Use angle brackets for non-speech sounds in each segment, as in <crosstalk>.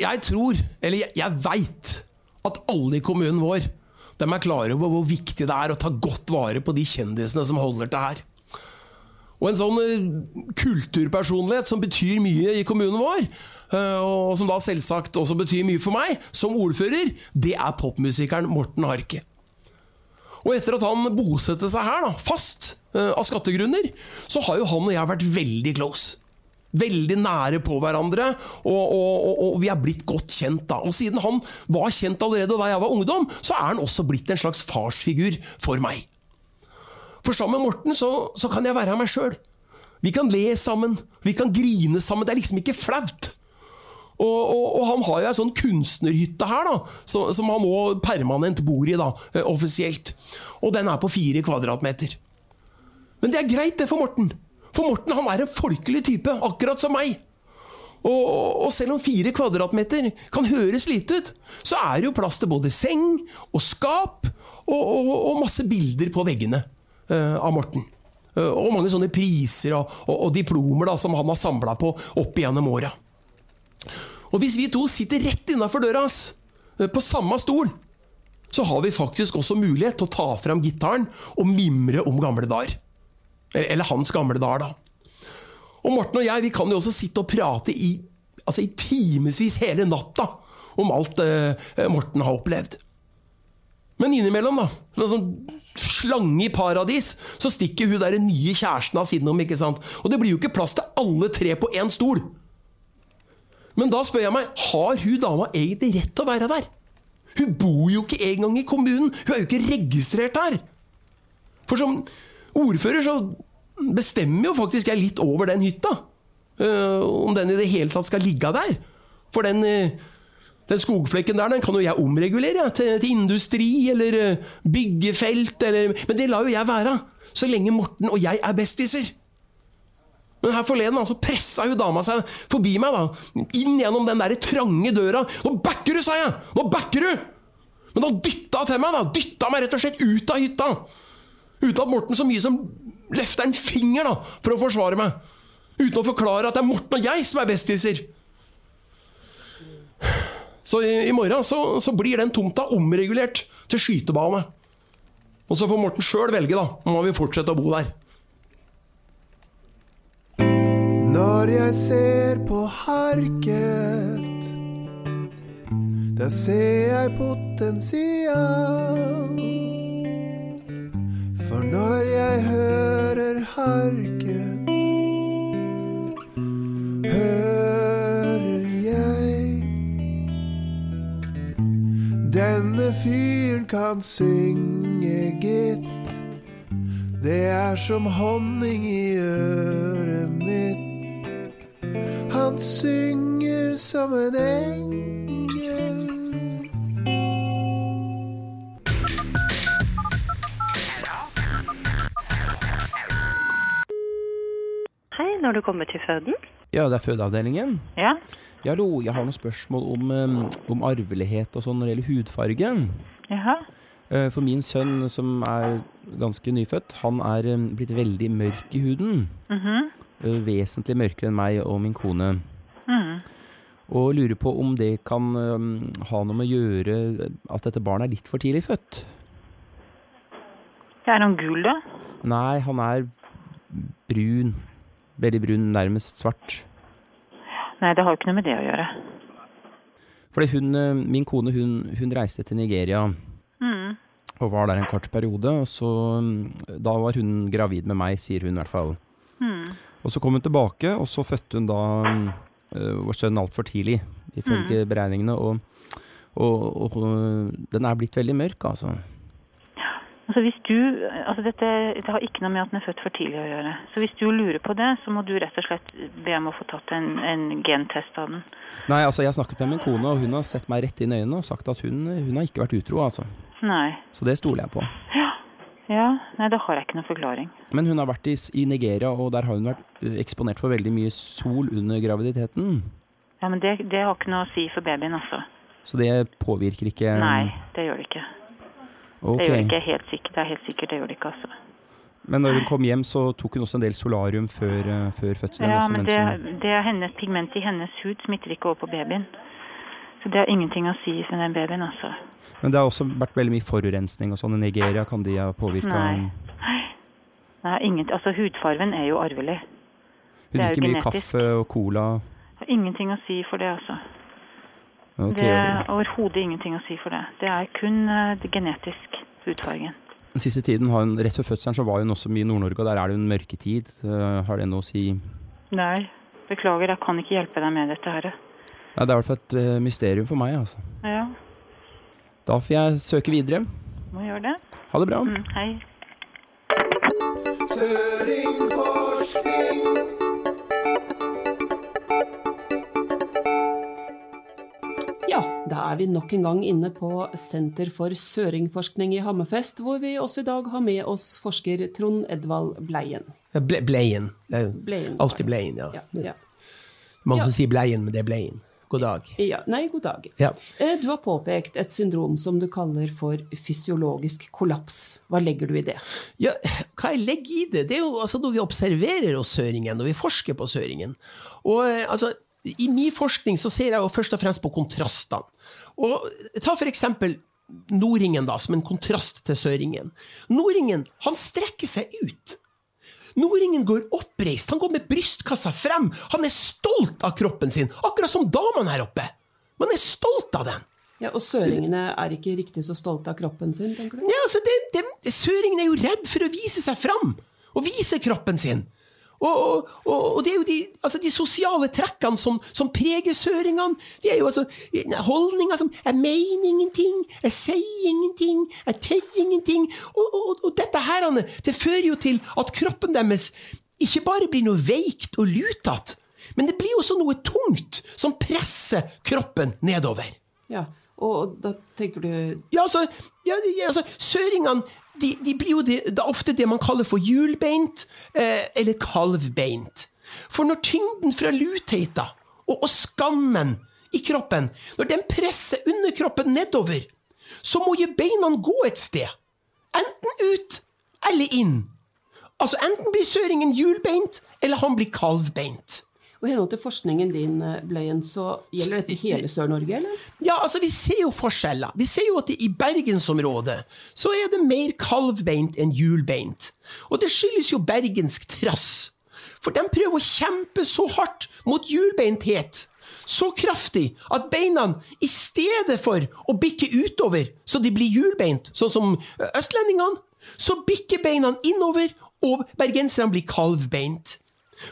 jeg tror, eller jeg, jeg veit, at alle i kommunen vår de er klare over hvor viktig det er å ta godt vare på de kjendisene som holder til her. Og en sånn eh, kulturpersonlighet som betyr mye i kommunen vår, eh, og som da selvsagt også betyr mye for meg som ordfører, det er popmusikeren Morten Harket. Og etter at han bosatte seg her, da, fast, eh, av skattegrunner, så har jo han og jeg vært veldig close. Veldig nære på hverandre, og, og, og, og vi er blitt godt kjent. da. Og siden han var kjent allerede da jeg var ungdom, så er han også blitt en slags farsfigur for meg. For sammen med Morten så, så kan jeg være meg sjøl. Vi kan le sammen, vi kan grine sammen. Det er liksom ikke flaut. Og, og, og, han har jo ei sånn kunstnerhytte her, da, som, som han nå permanent bor i, da, eh, offisielt. Og den er på fire kvadratmeter. Men det er greit, det, for Morten. For Morten han er en folkelig type, akkurat som meg. Og, og selv om fire kvadratmeter kan høres lite ut, så er det jo plass til både seng og skap og, og masse bilder på veggene uh, av Morten. Uh, og mange sånne priser og, og diplomer da, som han har samla på opp igjennom åra. Og hvis vi to sitter rett innafor døra hans, uh, på samme stol, så har vi faktisk også mulighet til å ta fram gitaren og mimre om gamle dager. Eller hans gamle dager, da. Og Morten og jeg vi kan jo også sitte og prate i, altså i timevis hele natta om alt uh, Morten har opplevd. Men innimellom, da, som en sånn slange i paradis, så stikker hun der nye kjæresten hans innom. ikke sant? Og det blir jo ikke plass til alle tre på én stol. Men da spør jeg meg, har hun dama egentlig rett til å være der? Hun bor jo ikke engang i kommunen, hun er jo ikke registrert der. For som ordfører så bestemmer jo faktisk jeg litt over den hytta. Uh, om den i det hele tatt skal ligge der. For den, uh, den skogflekken der den kan jo jeg omregulere til, til, industri eller uh, byggefelt. Eller, men det lar jo jeg være, så lenge Morten og jeg er bestiser. Men her forleden altså, pressa jo dama seg forbi meg, da, inn gjennom den der trange døra. 'Nå backer du', sa jeg! 'Nå backer du!' Men da dytta hun til meg, da. Dytta meg rett og slett ut av hytta. Uten at Morten så mye som løfta en finger da, for å forsvare meg. Uten å forklare at det er Morten og jeg som er bestiser. Så i, i morgen så, så, blir den tomta omregulert til skytebane. Og så får Morten sjøl velge da, om han vil fortsette å bo der. Når jeg ser på Harket, da ser jeg potensial. For når jeg hører Harket, hører jeg Denne fyren kan synge, gitt. Det er som honning i øret mitt. Han synger som en engel. Når du kommer til føden? Ja, det er fødeavdelingen. Ja. Ja, hallo, jeg har noen spørsmål om, om arvelighet og sånn når det gjelder hudfargen. Jaha. Eh, For min sønn, som er ganske nyfødt, han er blitt veldig mørk i huden. Mhm. -hmm. Vesentlig mørkere enn meg og min kone. Mhm. Og lurer på om det kan ha noe med å gjøre at dette barnet er litt for tidlig født. Er han gul, da? Nei, han er brun. Veldig brun, nærmest svart. Nei, det har jo ikke noe med det å gjøre. Fordi hun, eh, min kone, hun, hun reiste til Nigeria mm. og var der en kort periode. Og så, um, da var hun gravid med meg, sier hun i hvert fall. Mm. Og så kom hun tilbake, og så fødte hun da øh, vår sønn altfor tidlig, ifølge beregningene. Og, og, og den er blitt veldig mørk, altså. Altså hvis du, altså dette det har ikke noe med at den er født for tidlig å gjøre. Så hvis du lurer på det, så må du rett og slett be om å få tatt en, en gentest av den. Nei, altså jeg har snakket med min kone, og hun har sett meg rett inn i øynene og sagt at hun, hun har ikke vært utro, altså. Nei. Så det stoler jeg på. Ja. Ja, nei, da har jeg ikke noen forklaring. Men hun har vært i, i Nigeria, og der har hun vært eksponert for veldig mye sol under graviditeten. Ja, men det, det har ikke noe å si for babyen, altså. Så det påvirker ikke Nei, det gjør det ikke. Ok. Det gjør det ikke helt sikkert. Det er helt sikkert, det gjør det ikke, altså. Men når hun kom hjem, så tok hun også en del solarium før, øh, før fødselen. Ja, men det, det er hennes pigment i hennes hud smitter ikke over på babyen. Så det har ingenting å si for den babyen, altså. Men det har også vært veldig mye forurensning og sånn i Nigeria. Kan de ha påvirka Nei. Nei, ingen, altså hudfarven er jo arvelig. Hun er drikker mye kaffe og cola. Ingenting å si for det, altså. Ok, Det er overhodet ingenting å si for det. Det er kun eh, det genetisk hudfargen. Den siste tiden, har hun, rett før fødselen, så var hun også mye i Nord-Norge, og der er det jo en mørketid. Eh, har det noe å si? Nei, beklager, jeg kan ikke hjelpe deg med dette her. Nei, det er i hvert fall et eh, mysterium for meg, altså. Ja, Da får jeg søke videre. må gjøre det. Ha det bra. Mm, hei. Søringforskning. Ja, da er vi nok en gang inne på Senter for søringforskning i Hammerfest, hvor vi også i dag har med oss forsker Trond Edvald Bleien. Ble, bleien. Det er Bleien. alltid bleien, ja. Ja, ja. Mange Ja. som sier bleien, men det er bleien. God dag. ja. Nei, god dag. Ja. Eh, Du har påpekt et syndrom som du kaller for fysiologisk kollaps. Hva legger du i det? Ja, hva jeg legger i det? Det er jo altså når vi observerer oss søringen, når vi forsker på søringen. Og eh, altså, I min forskning så ser jeg jo først og fremst på kontrastene. Og Ta for eksempel nordringen da, som en kontrast til søringen. Nordingen han strekker seg ut. Nordingen går oppreist, han går med brystkassa frem. Han er stolt av kroppen sin, akkurat som damene her oppe. Man er stolt av den. Ja, Og søringene er ikke riktig så stolte av kroppen sin, tenker du? Ja, altså, det, det, Søringen er jo redd for å vise seg fram, og vise kroppen sin. Og, og, og, det er jo de, altså de sosiale trekkene som, som preger søringene. Det er jo altså holdninger som 'jeg mener ingenting', 'jeg sier ingenting', 'jeg tør ingenting'. Og, og dette her, det fører jo til at kroppen deres ikke bare blir noe veikt og lutete, men det blir også noe tungt som presser kroppen nedover. Ja, Og da tenker du Ja, altså, ja, altså Søringene de, de blir jo det, det ofte det man kaller for hjulbeint eh, eller kalvbeint. For når tyngden fra lutheita og, og skammen i kroppen Når den presser underkroppen nedover, så må jo beina gå et sted. Enten ut eller inn. Altså Enten blir søringen hjulbeint, eller han blir kalvbeint. Og I henhold til forskningen din, Bløyen, Bleien, så gjelder dette hele Sør-Norge, eller? Ja, altså Vi ser jo forskjeller. Vi ser jo at i bergensområdet så er det mer kalvbeint enn hjulbeint. Og det skyldes jo bergensk trass. For de prøver å kjempe så hardt mot hjulbeinthet. Så kraftig at beina, i stedet for å bikke utover så de blir hjulbeint, sånn som østlendingene, så bikker beina innover, og bergenserne blir kalvbeint.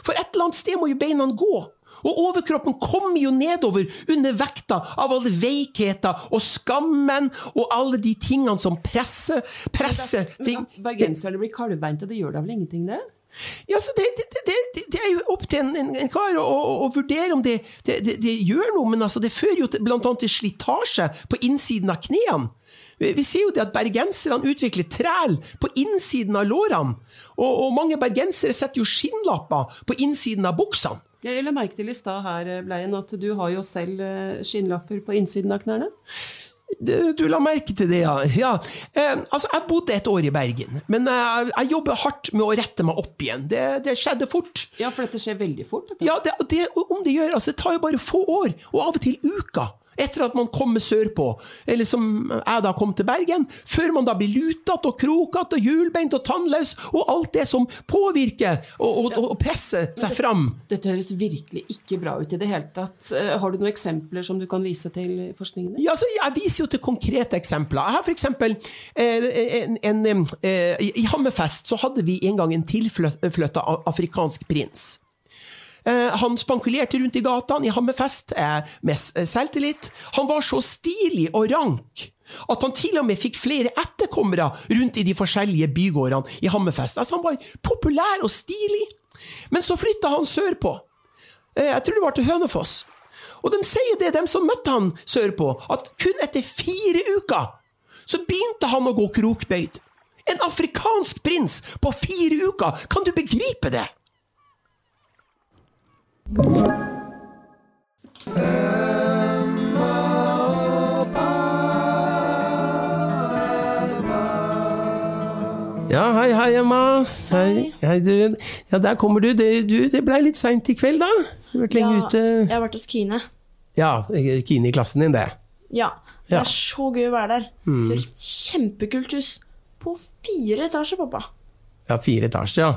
For et eller annet sted må jo beina gå. Og overkroppen kommer jo nedover under vekta av alle veikheter og skammen og alle de tingene som presser, presser ting. bergenserne blir kalvbeinte, det gjør da vel ingenting, det? Ja, så det, det, det, det, er jo opp til en, en, en kar å, å, å vurdere om det, det, det, det gjør noe, men altså det fører jo bl.a. til slitasje på innsiden av knærne. Vi sier ser jo det at bergenserne utvikler træl på innsiden av lårene, og, og mange bergensere setter jo skinnlapper på innsiden av buksene. Jeg la merke til i stad her, eh, Bleien, at du har jo selv eh, skinnlapper på innsiden av knærne. Du, la merke til det, ja. ja. Eh, altså, jeg bodde et år i Bergen, men jeg, jeg jobber hardt med å rette meg opp igjen. Det, det skjedde fort. Ja, for dette skjer veldig fort. Dette. Ja, det, det, om det gjør, altså, det tar jo bare få år, og av og til uker, etter at man kommer sørpå, eller som jeg da kom til Bergen, før man da blir lutete og krokete og hjulbeint og tannløs, og alt det som påvirker og, og, og presser seg fram. Dette høres virkelig ikke bra ut i det hele tatt. Eh, Har du noen eksempler som du kan vise til forskningen din? Ja, altså, jeg viser jo til konkrete eksempler. Jeg har eksempel eh, en, en, eh, I Hammerfest så hadde vi en gang en tilflytta afrikansk prins. Eh, Han spankulerte rundt i gatene i Hammerfest eh, med selvtillit. Han var så stilig og rank at han til og med fikk flere etterkommere rundt i de forskjellige bygårdene i Hammerfest. Altså, han var populær og stilig. Men så flytta han sørpå. Eh, Jeg tror det var til Hønefoss. Og de sier det, de som møtte han sørpå, at kun etter fire uker så begynte han å gå krokbøyd. En afrikansk prins på fire uker! Kan du begripe det? Ja, hei, hei, Emma. Hei, hei du. Ja, der kommer du. Det, du, det ble litt seint i kveld, da. Du har vært lenge Ja, ute. Jeg har vært hos Kine. Ja, Kine i klassen din, det. Ja. Det Ja. er så gøy å være der. Det er et kjempekult hus. På fire etasjer, pappa. Ja, fire etasjer, ja.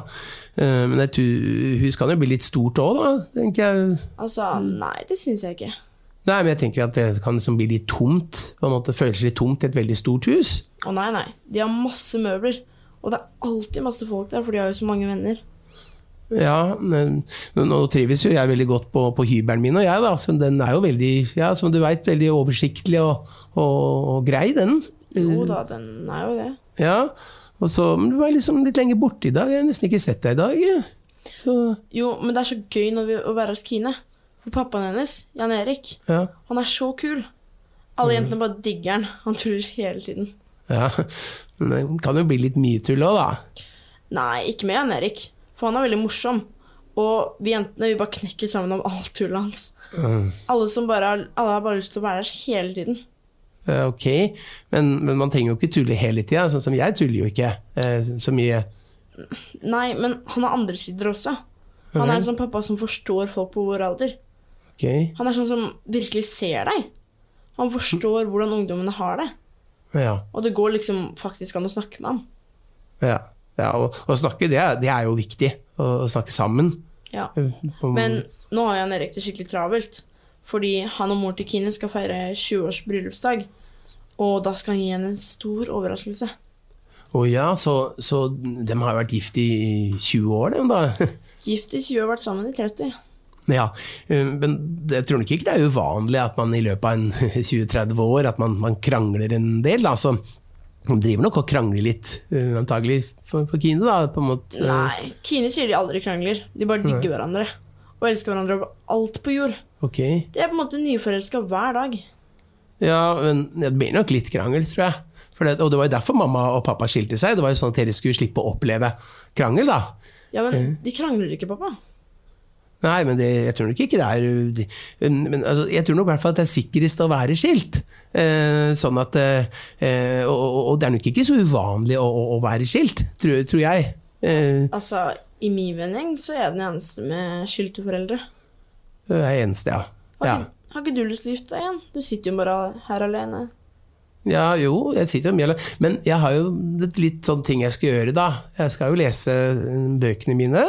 Eh, Men et hus kan jo bli litt stort òg, da, tenker jeg. Altså, nei, det syns jeg ikke. Nei, men jeg tenker at det kan liksom bli litt tomt. På en måte føles litt tomt i et veldig stort hus. Å nei, nei. De har masse møbler. Og det er alltid masse folk der, for de har jo så mange venner. Ja, men nå trives jo jeg veldig godt på, på hybelen min og jeg, da. Så den er jo veldig, ja, som du veit, veldig oversiktlig og, og, og grei, den. Jo da, den er jo det. Ja, og så, men du var liksom litt lenger borte i dag. Jeg har nesten ikke sett deg i dag. Så, Jo, men det er så gøy vi, å være hos Kine. For pappaen hennes, Jan Erik, ja. han er så kul. Alle jentene bare digger han. Han tuller hele tiden. ja. Men det kan jo bli litt mye tull òg, da. Nei, ikke med Jan Erik, for han er veldig morsom. Og vi jentene vi bare knekker sammen om alt tullet hans. Alle, som bare alle har bare lyst til å være der hele tiden. Eh, Ok, men, men man trenger jo ikke tulle hele tida. Sånn som jeg tuller jo ikke eh, så mye. Nei, men han har andre sider også. Han er en sånn pappa som forstår folk på vår alder. Okay. Han er sånn som virkelig ser deg. Han forstår hvordan ungdommene har det. ja. Og det går liksom faktisk an å snakke med han. ja. ja og, å snakke, det det er jo viktig. Å, å snakke sammen. Ja. Men nå har Jan Erik det skikkelig travelt. Fordi han og mor til Kine skal feire 20 års bryllupsdag. Og da skal han gi henne en stor overraskelse. Å ja, så, så de har vært gift i 20 år, de da? <laughs> Gift i 20 og vært sammen i 30. Ja, eh, men jeg tror nok ikke det er uvanlig at man i løpet av en <laughs> 20-30 år at man, man krangler en del. Da. Så man driver nok og krangler litt, eh, antagelig, for, for Kine. da, på en måte. Nei, Kine sier de aldri krangler. De bare digger hverandre. Og elsker hverandre over alt på jord. Ok. De er på en måte nyforelska hver dag. Ja, men det blir nok litt krangel, tror jeg. For det, og det var jo derfor mamma og pappa skilte seg. Det var jo sånn at dere skulle slippe å oppleve krangel, da. Ja, men de krangler ikke, pappa. Nei, men det, jeg tror nok ikke det er men, altså, Jeg tror nok i hvert fall at det er sikrest å være skilt. Eh, sånn at eh, og, og- og det er nok ikke så uvanlig å, å, å være skilt, tror, tror jeg. Eh, Altså, i min vending så er jeg den eneste med skilte foreldre. Det er eneste, ja. Har, ja. ikke, har ikke du lyst til å gifte deg igjen? Du sitter jo bare her alene. Ja, jo, jeg sitter jo mye alene. Men jeg har jo litt sånn ting jeg skal gjøre, da. Jeg skal jo lese bøkene mine.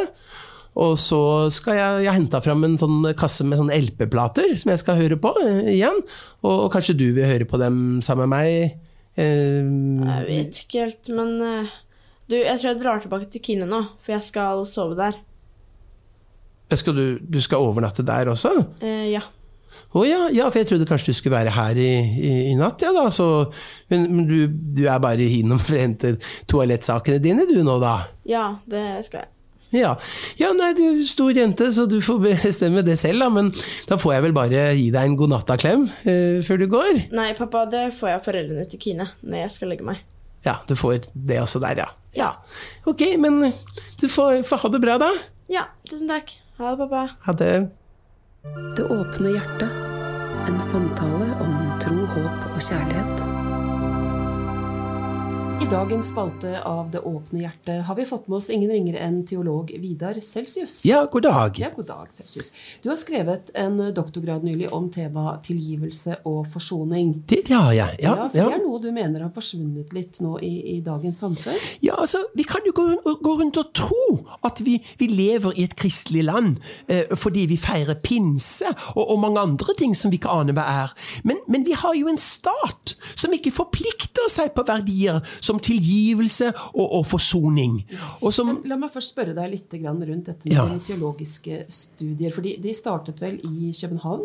Og så skal jeg Jeg har henta fram en sånn kasse med sånne LP-plater som jeg skal høre på eh, igjen. Og, og kanskje du vil høre på dem sammen med meg? Eh, Jeg vet ikke helt, men eh, Du, jeg tror jeg drar tilbake til Kine nå, for jeg skal sove der. Skal du, du skal overnatte der også? Eh, ja. Å ja, ja, for jeg trodde kanskje du skulle være her i, i, i natt, ja da. Så, men men du, du er bare innom for å hente toalettsakene dine du nå, da? Ja, det skal jeg. Ja. ja, nei, du er stor jente, så du får bestemme det selv, da. Men da får jeg vel bare gi deg en godnatta-klem eh, før du går. Nei, pappa, det får jeg av foreldrene til Kine når jeg skal legge meg. Ja, du får det også der, ja. Ja, Ok, men du får, får ha det bra, da. Ja, tusen takk. Ha det, pappa. Ha det. Det åpne hjertet. En samtale om tro, håp og kjærlighet. I dagens spalte av Det åpne hjertet har vi fått med oss ingen ringere enn teolog Vidar Celsius. Ja, god dag. Ja, god dag, Celsius. Du har skrevet en doktorgrad nylig om temaet tilgivelse og forsoning. Det, det ja, jeg. Ja, for ja. det er noe du mener har forsvunnet litt nå i, i dagens samfunn? Ja, altså, Vi kan jo gå, gå rundt og tro at vi, vi lever i et kristelig land eh, fordi vi feirer pinse og, og mange andre ting som vi ikke aner hva er. Men, men vi har jo en stat som ikke forplikter seg på verdier som tilgivelse og, og forsoning. Og som, La meg først spørre deg litt grann rundt dette med Ja. dine teologiske studier. for de startet vel i København?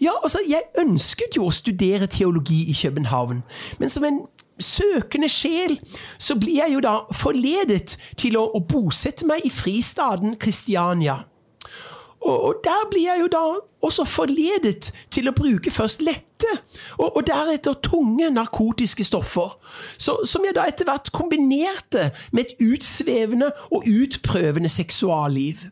Ja, altså, jeg ønsket jo å studere teologi i København, men som en søkende sjel, så blir jeg jo da forledet til å, å bosette meg i fristaden Kristiania. Og, og der blir jeg jo da også forledet til å bruke først lette, og, og deretter tunge narkotiske stoffer, så, som jeg da etter hvert kombinerte med et utsvevende og utprøvende seksualliv.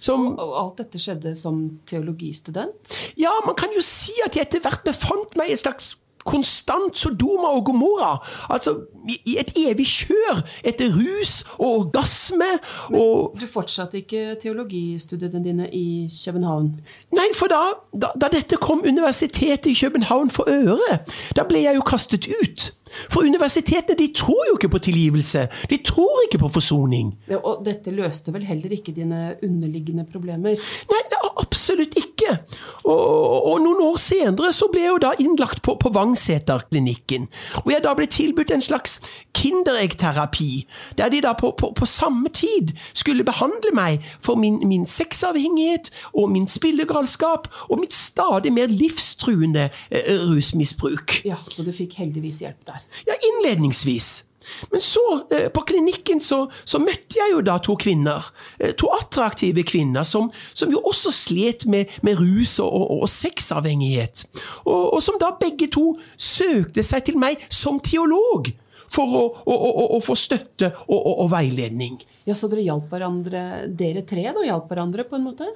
Som Og alt dette skjedde som teologistudent? ja, man kan jo si at jeg etter hvert befant meg i et slags konstant Sodoma og Gomorra. Altså i, et evig kjør etter rus og orgasme og Du fortsatte ikke teologistudiene dine i København? Nei, for da, da, da dette kom Universitetet i København for øre, da ble jeg jo kastet ut. For universitetene de tror jo ikke på tilgivelse. De tror ikke på forsoning. Ja, Og dette løste vel heller ikke dine underliggende problemer? Nei, absolutt ikke. Og, og noen år senere så ble jeg jo da innlagt på, på Vangseterklinikken. Og jeg da ble tilbudt en slags kindereggterapi, der de da på, på, på samme tid skulle behandle meg for min, min sexavhengighet og min spillegalskap og mitt stadig mer livstruende eh, rusmisbruk. Ja, Så du fikk heldigvis hjelp der. Ja, innledningsvis. Men så, eh, på klinikken, så, så møtte jeg jo da to kvinner. Eh, to attraktive kvinner som, som jo også slet med, med rus og, og, og sexavhengighet. Og, og som da begge to søkte seg til meg som teolog for å, å, å, å få støtte og, veiledning. Ja, Så dere hjalp hverandre, dere tre da, hjalp hverandre på en måte?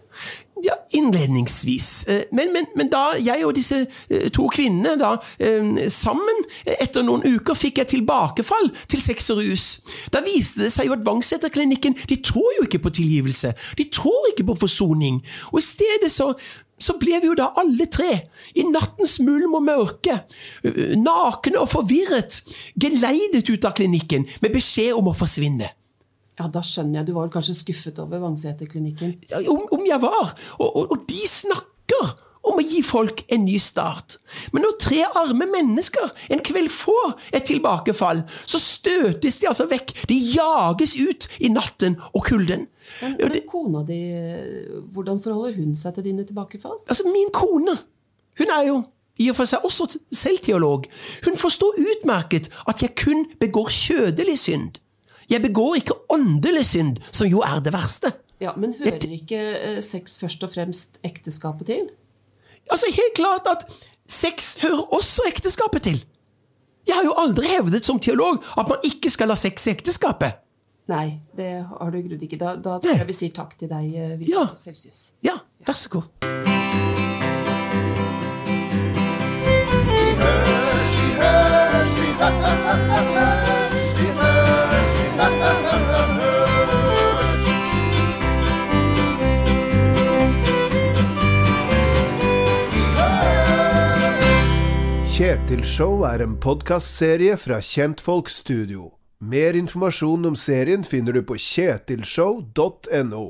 Ja, innledningsvis. Eh, Men, men, men da jeg og disse eh, to kvinnene da eh, sammen, etter noen uker, fikk jeg tilbakefall til sex og rus. Da viste det seg jo at Vangseterklinikken de tror jo ikke på tilgivelse. De tror ikke på forsoning. Og i stedet så så ble vi jo da alle tre, i nattens mulm og mørke, nakne og forvirret, geleidet ut av klinikken med beskjed om å forsvinne. Ja, Da skjønner jeg. Du var vel kanskje skuffet over Vangseterklinikken? Om, om jeg var. Og, og, og de snakker om å gi folk en ny start. Men når tre arme mennesker en kveld får et tilbakefall, så støtes de altså vekk. De jages ut i natten og kulden. Men, men kona di, hvordan forholder hun seg til dine tilbakefall? Altså, min kone, hun er jo i og for seg også selvteolog, selv teolog. Hun forstår utmerket at jeg kun begår kjødelig synd. Jeg begår ikke åndelig synd, som jo er det verste. Ja, Men hører ikke eh, sex først og fremst ekteskapet til? Altså, helt klart at sex hører også ekteskapet til. Jeg har jo aldri hevdet som teolog at man ikke skal ha sex i ekteskapet. Nei, det har du i grunnen ikke. Da, da tror jeg vi sier takk til deg, eh, Ja. Celsius. Ja, vær så god. Kjetil Show er en podkastserie fra Kjentfolk Studio. Mer informasjon om serien finner du på kjetilshow.no.